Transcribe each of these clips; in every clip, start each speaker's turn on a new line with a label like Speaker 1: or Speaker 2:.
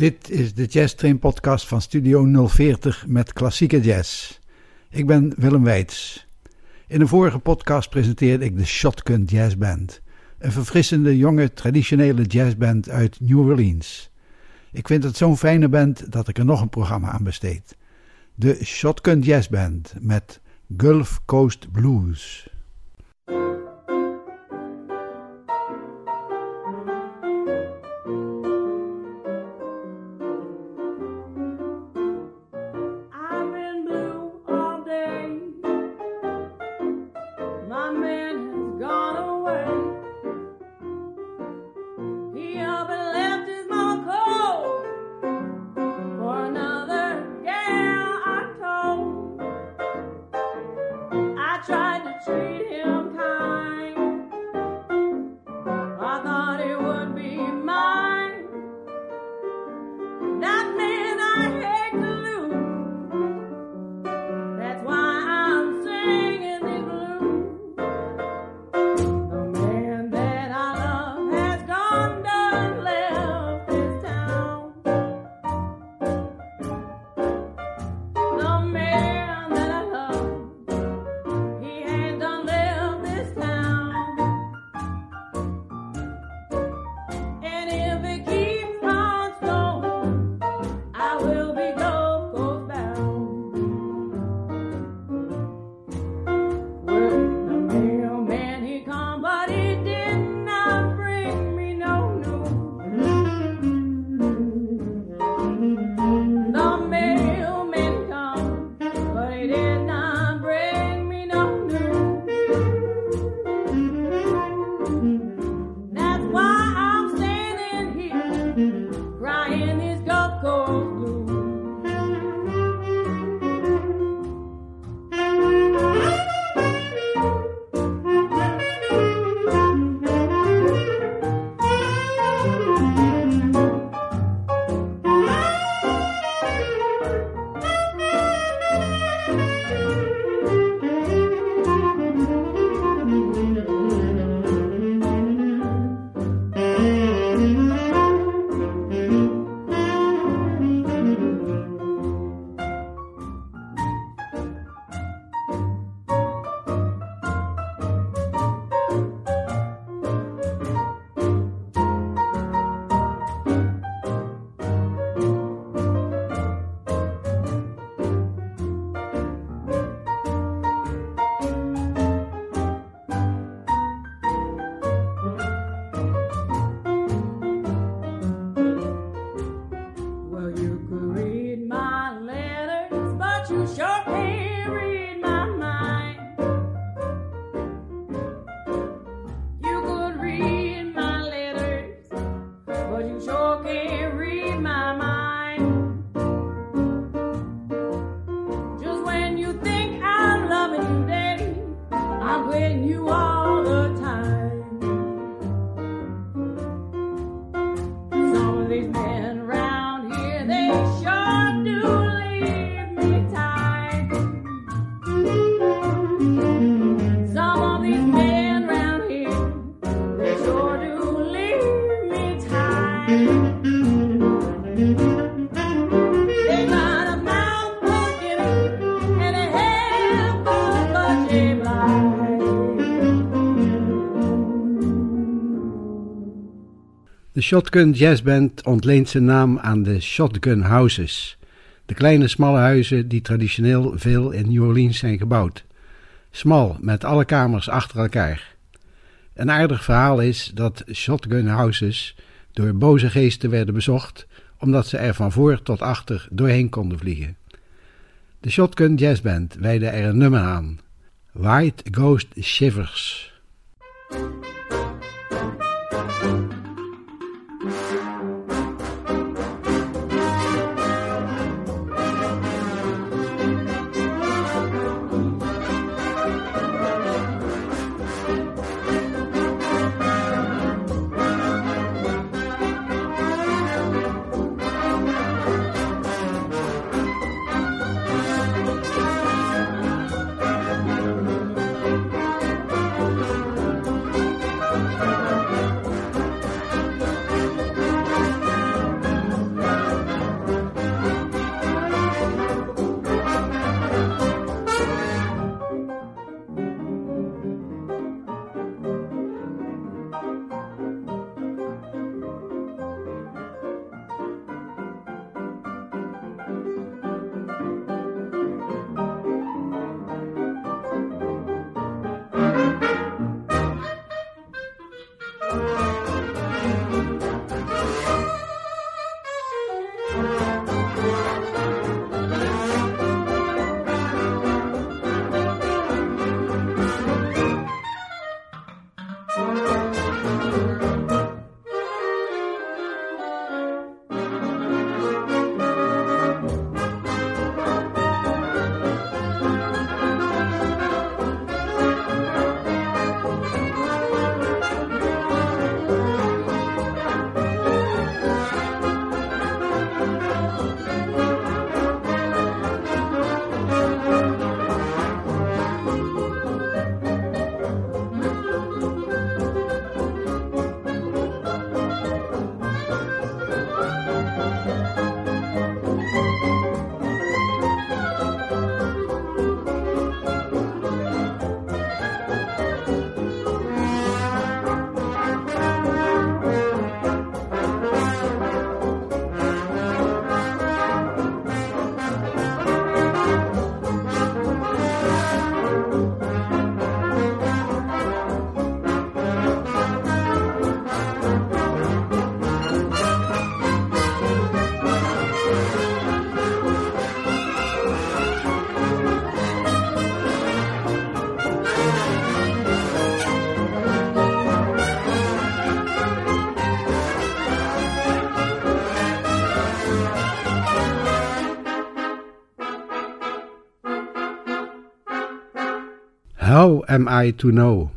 Speaker 1: Dit is de Jazz Train podcast van Studio 040 met klassieke jazz. Ik ben Willem Weits. In een vorige podcast presenteerde ik de Shotgun Jazz Band, een verfrissende jonge traditionele jazzband uit New Orleans. Ik vind het zo'n fijne band dat ik er nog een programma aan besteed. De Shotgun Jazz Band met Gulf Coast Blues. De Shotgun Jazzband ontleent zijn naam aan de Shotgun Houses, de kleine smalle huizen die traditioneel veel in New Orleans zijn gebouwd. Smal, met alle kamers achter elkaar. Een aardig verhaal is dat Shotgun Houses door boze geesten werden bezocht, omdat ze er van voor tot achter doorheen konden vliegen. De Shotgun Jazzband wijde er een nummer aan: White Ghost Shivers.
Speaker 2: How am I to know?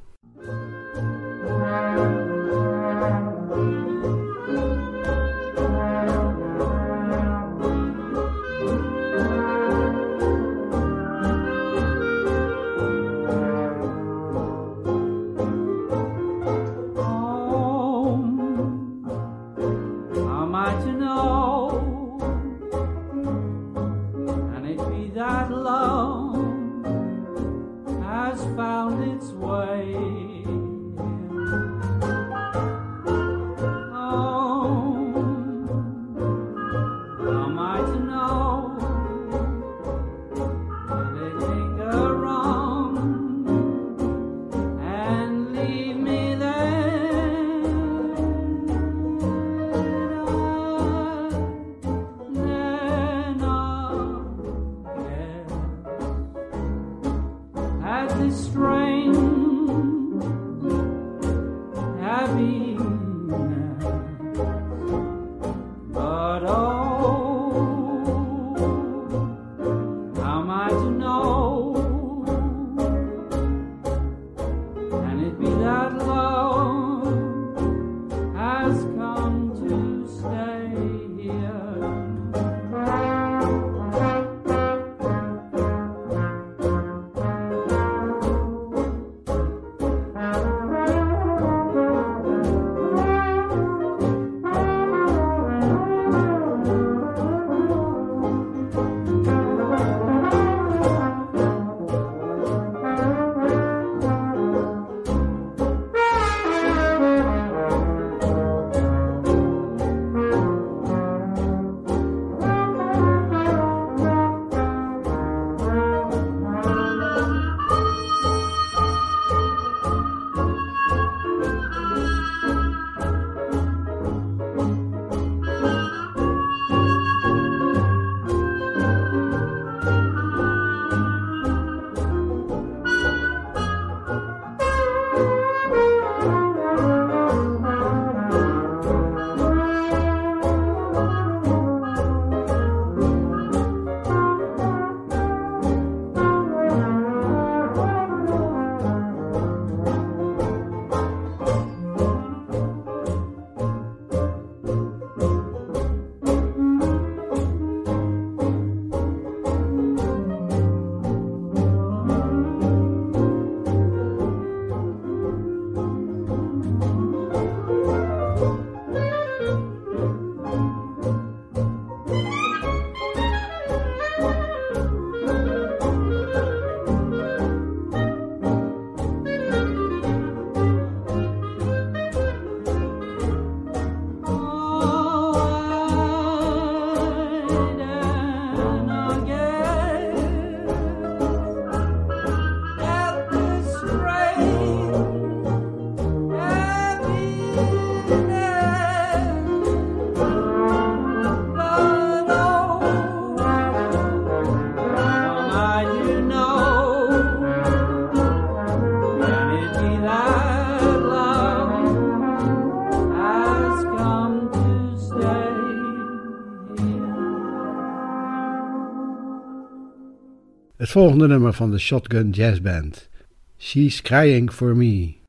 Speaker 2: Volgende nummer van de Shotgun Jazz Band. She's Crying for Me.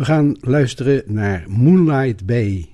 Speaker 1: We gaan luisteren naar Moonlight Bay.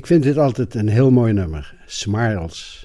Speaker 1: Ik vind dit altijd een heel mooi nummer. Smiles.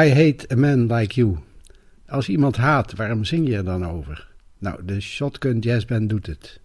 Speaker 1: I Hate a Man Like You. Als iemand haat, waarom zing je er dan over? Nou, de Shotgun Jazz Band doet het.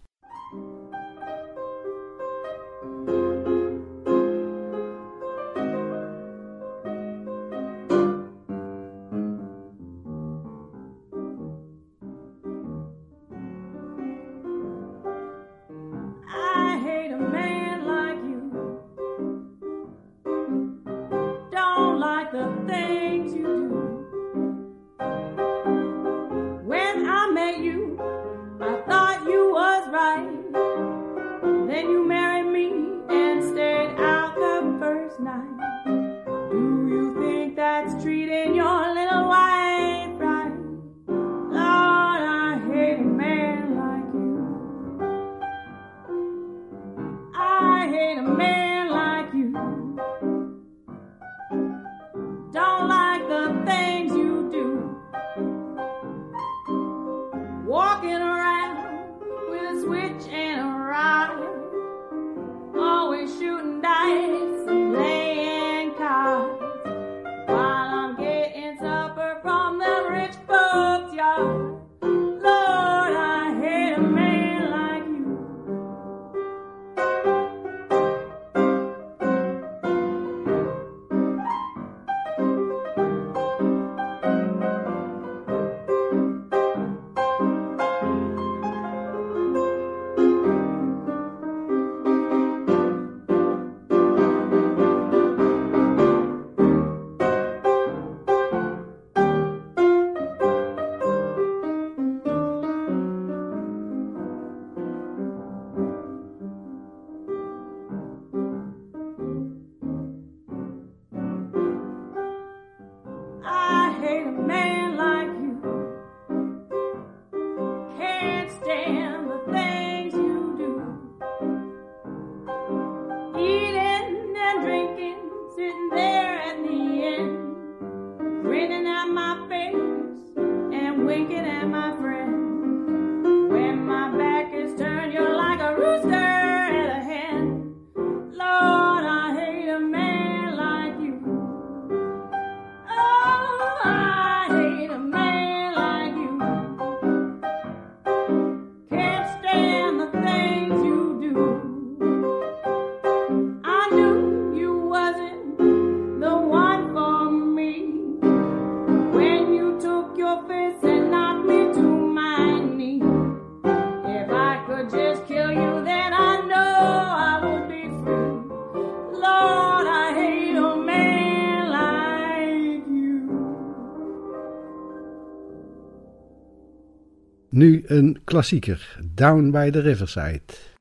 Speaker 1: Klassieker, Down by the Riverside.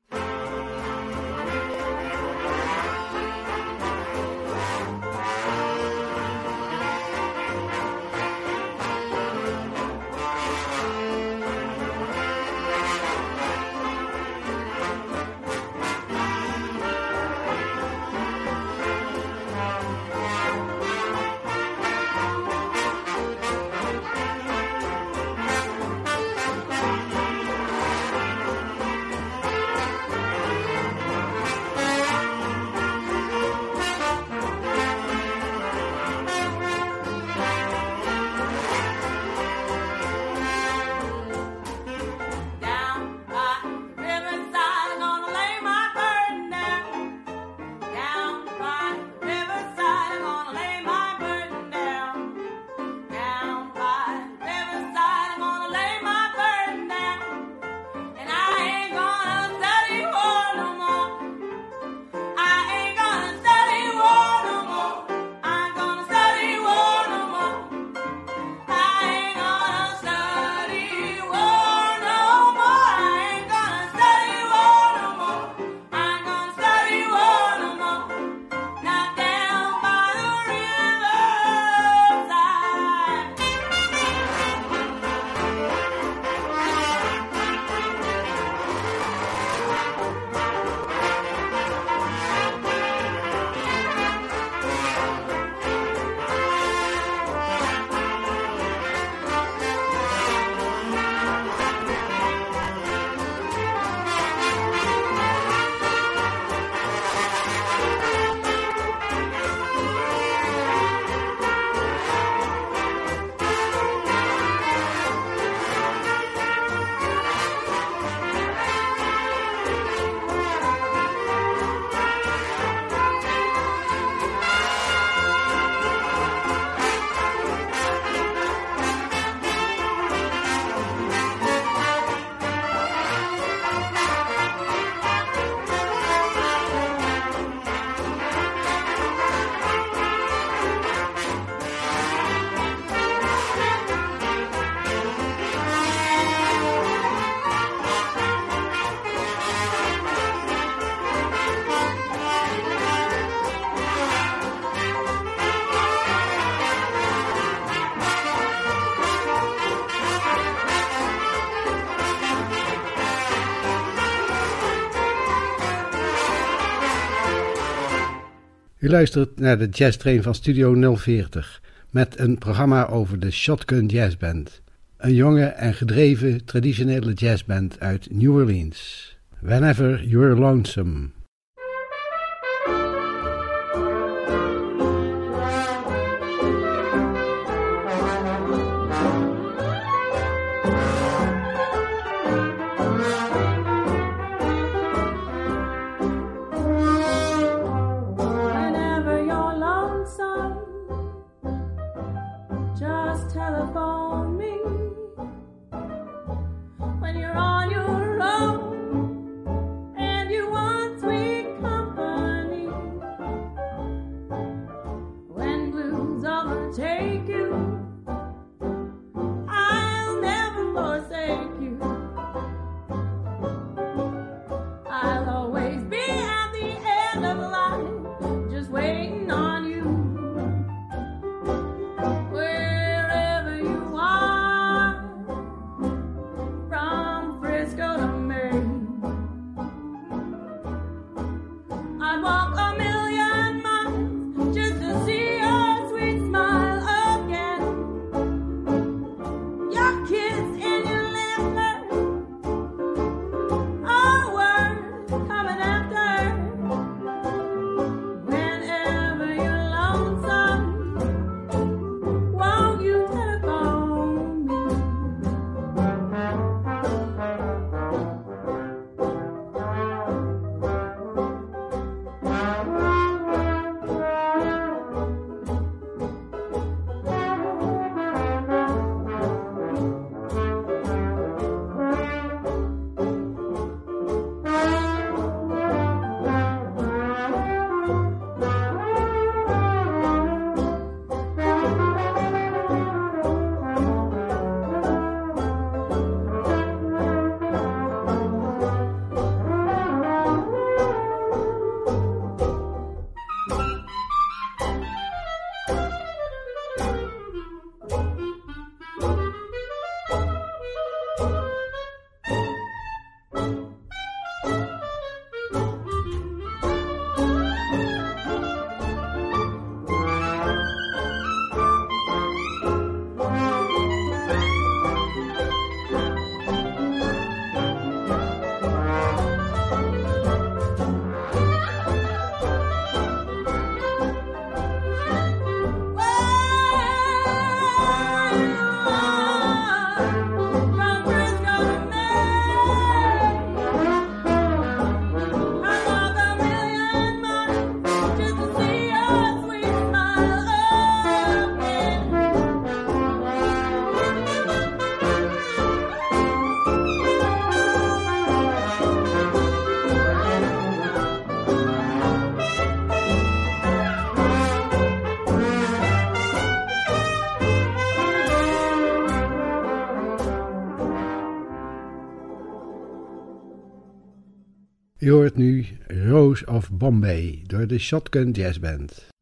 Speaker 1: U luistert naar de Jazz Train van Studio 040 met een programma over de Shotgun Jazz Band. Een jonge en gedreven traditionele jazzband uit New Orleans. Whenever You're Lonesome. Of Bombay door de Shotgun Jazz Band.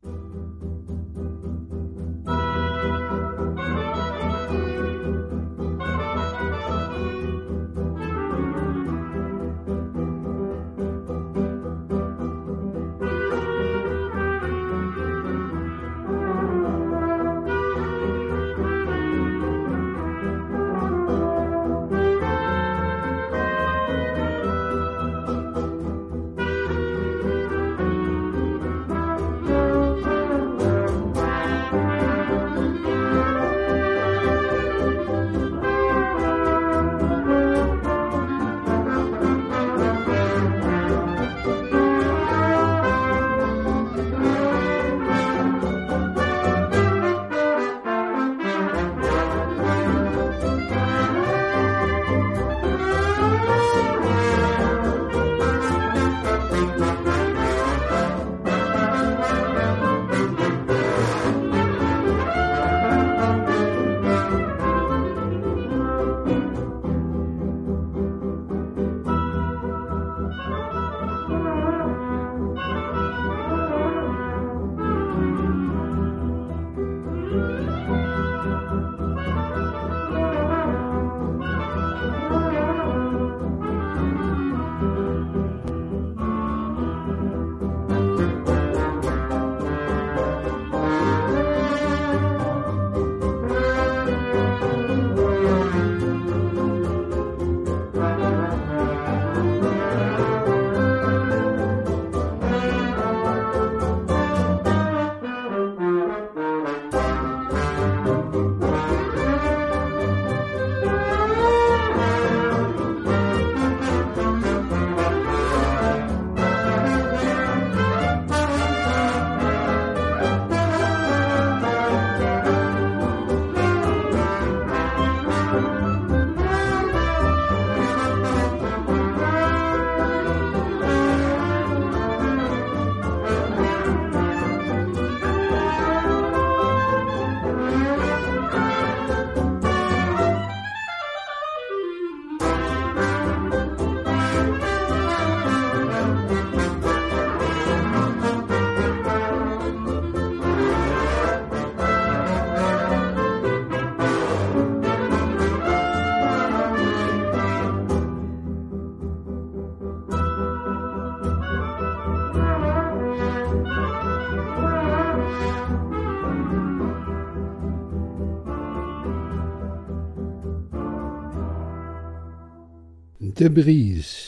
Speaker 3: de
Speaker 1: brise.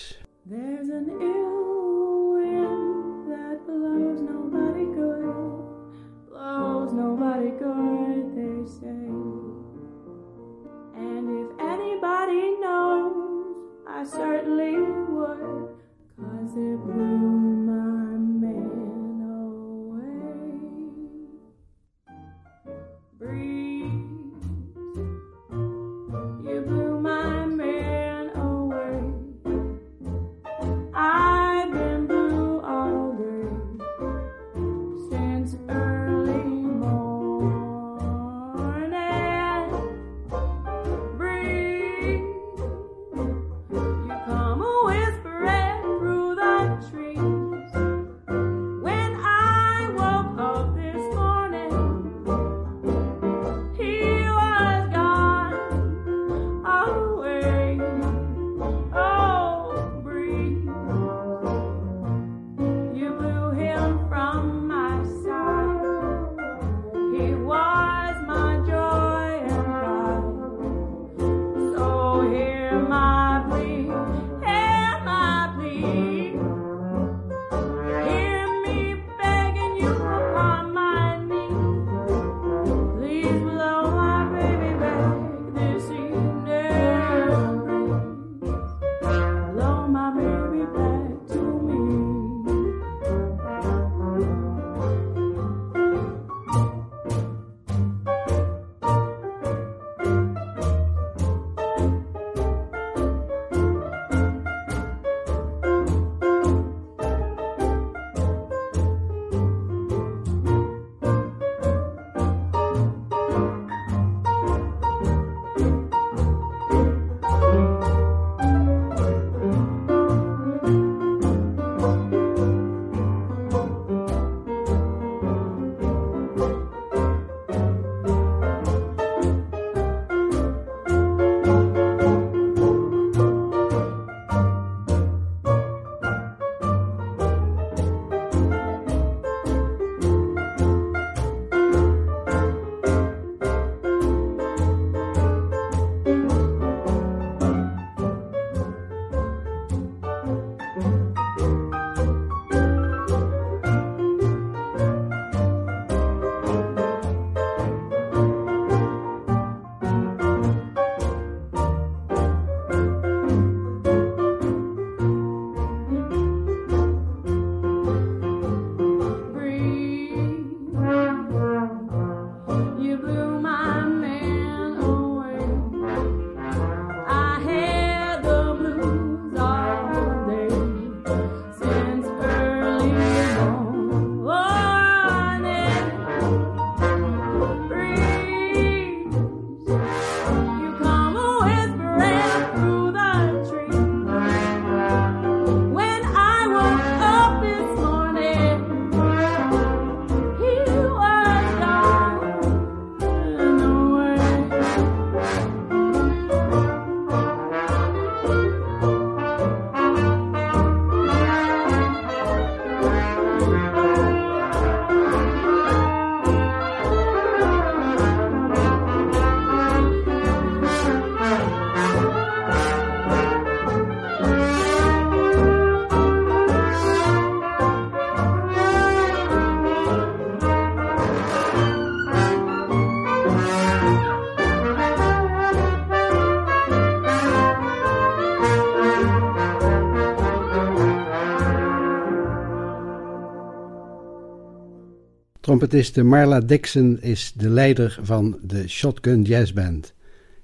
Speaker 3: Trompetiste Marla Dixon is de leider van de Shotgun Jazz Band.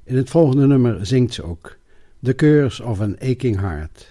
Speaker 3: In het volgende nummer zingt ze ook: The Curse of an Aching Heart.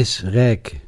Speaker 3: Miss Rijk.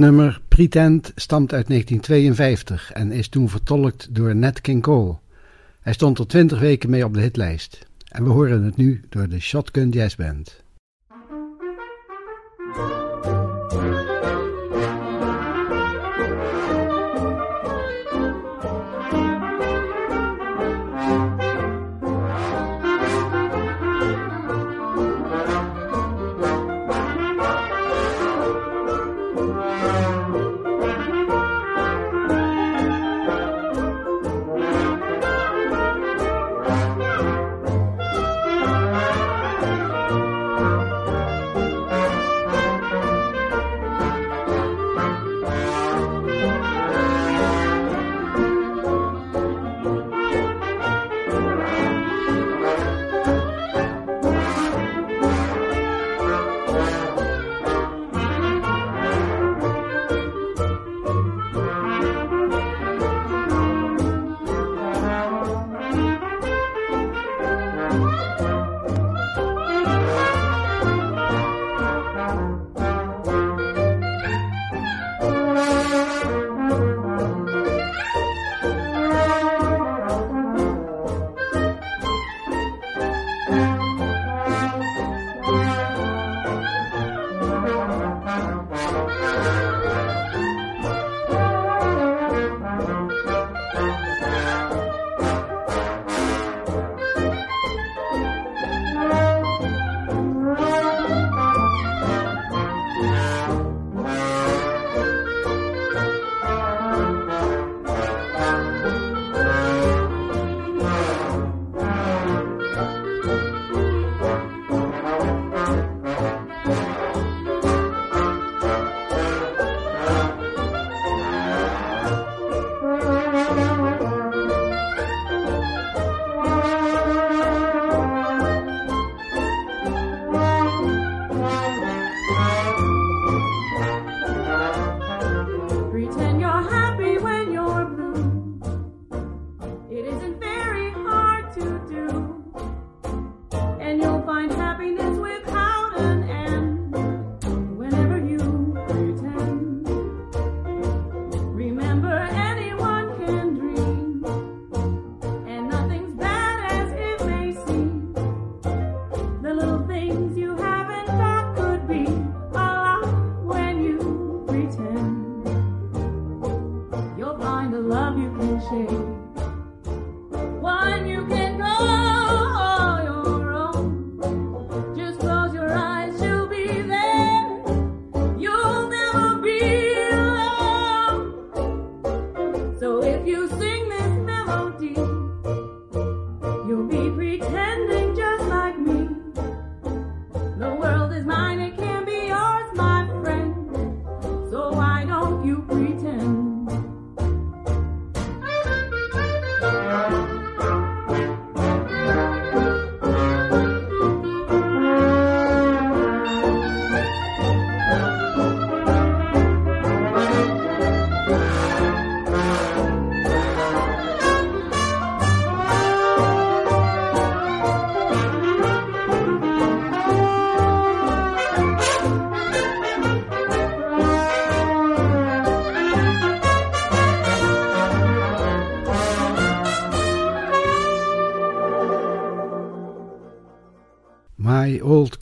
Speaker 3: Nummer Pretend stamt uit 1952 en is toen vertolkt door Nat King Cole. Hij stond er 20 weken mee op de hitlijst. En we horen het nu door de Shotgun Jazz Band.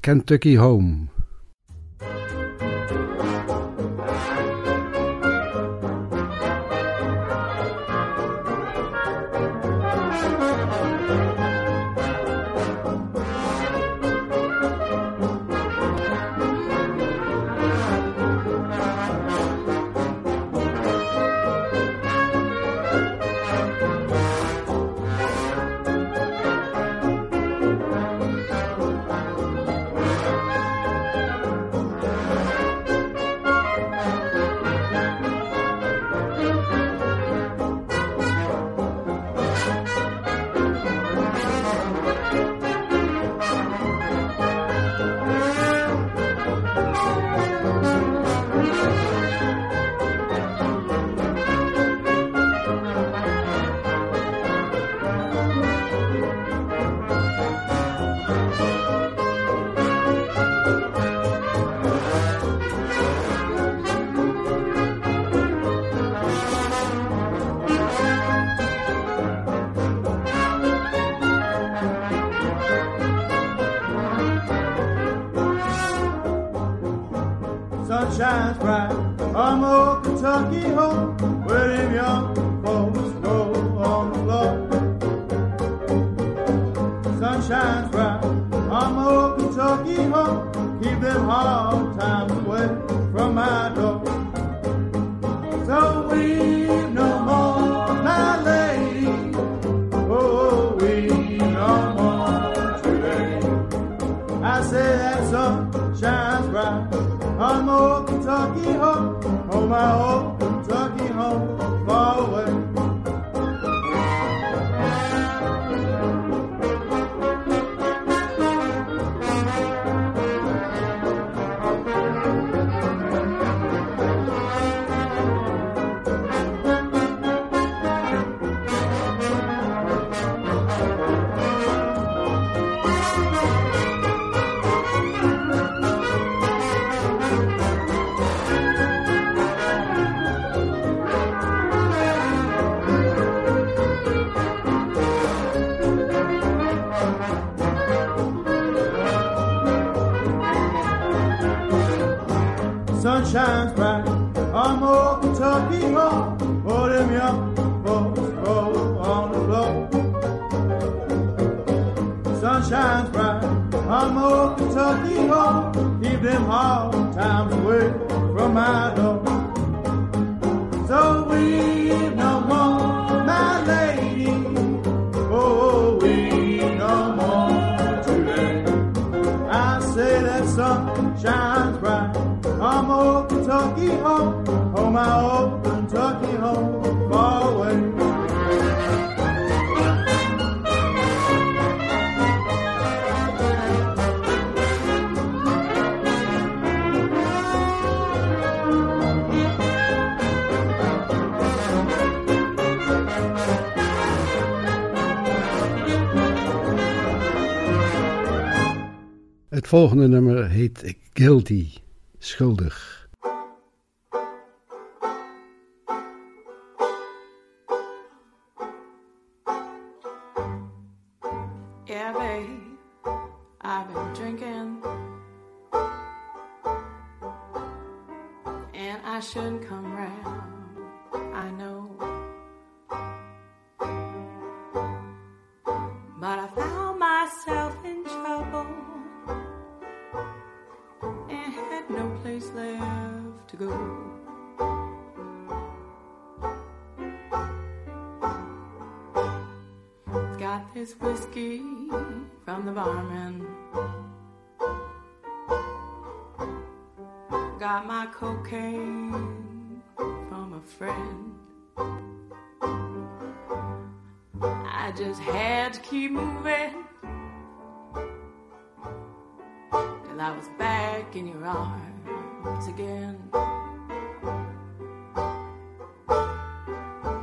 Speaker 4: Kentucky Home. Schuldig.
Speaker 1: have to go. Got this whiskey from the barman. Got my cocaine from a friend. I just had to keep moving till I was back in your arms once again.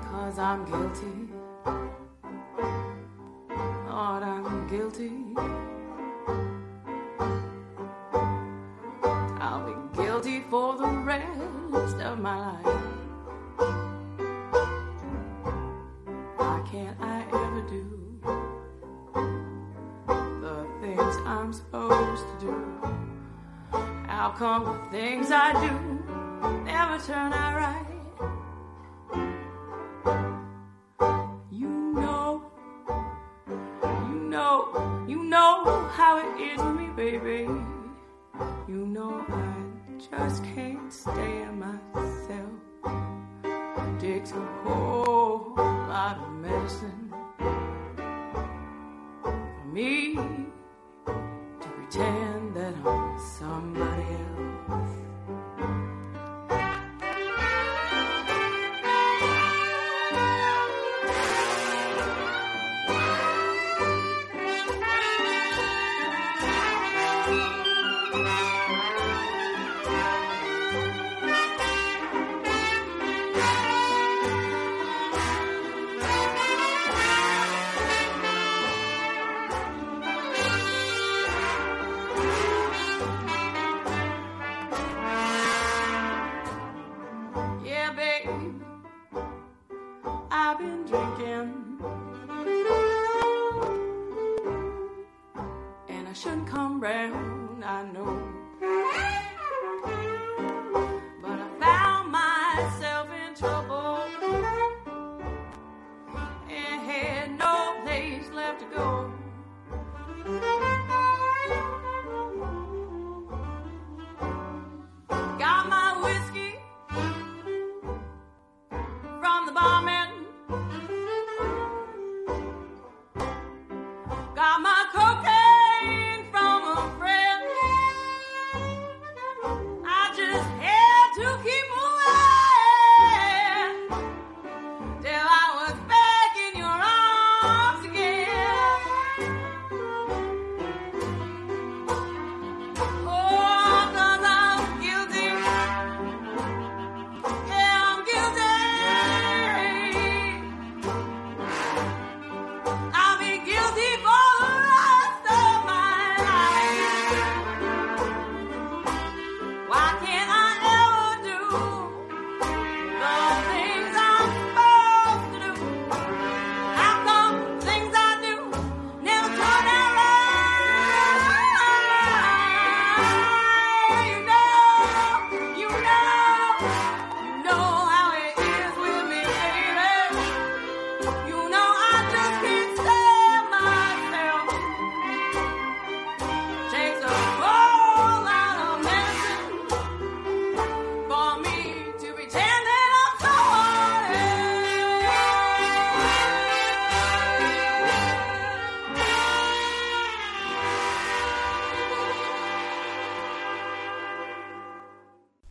Speaker 1: Cause I'm guilty.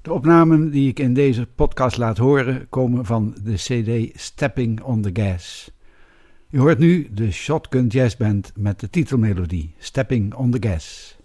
Speaker 3: De opnamen die ik in deze podcast laat horen komen van de CD Stepping on the Gas. U hoort nu de Shotgun Jazz Band met de titelmelodie Stepping on the Gas.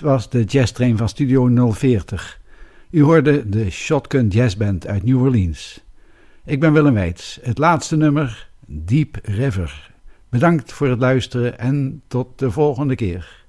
Speaker 3: Was de jazztrain van Studio 040. U hoorde de Shotgun Jazzband uit New Orleans. Ik ben Willem Weits. Het laatste nummer, Deep River. Bedankt voor het luisteren en tot de volgende keer.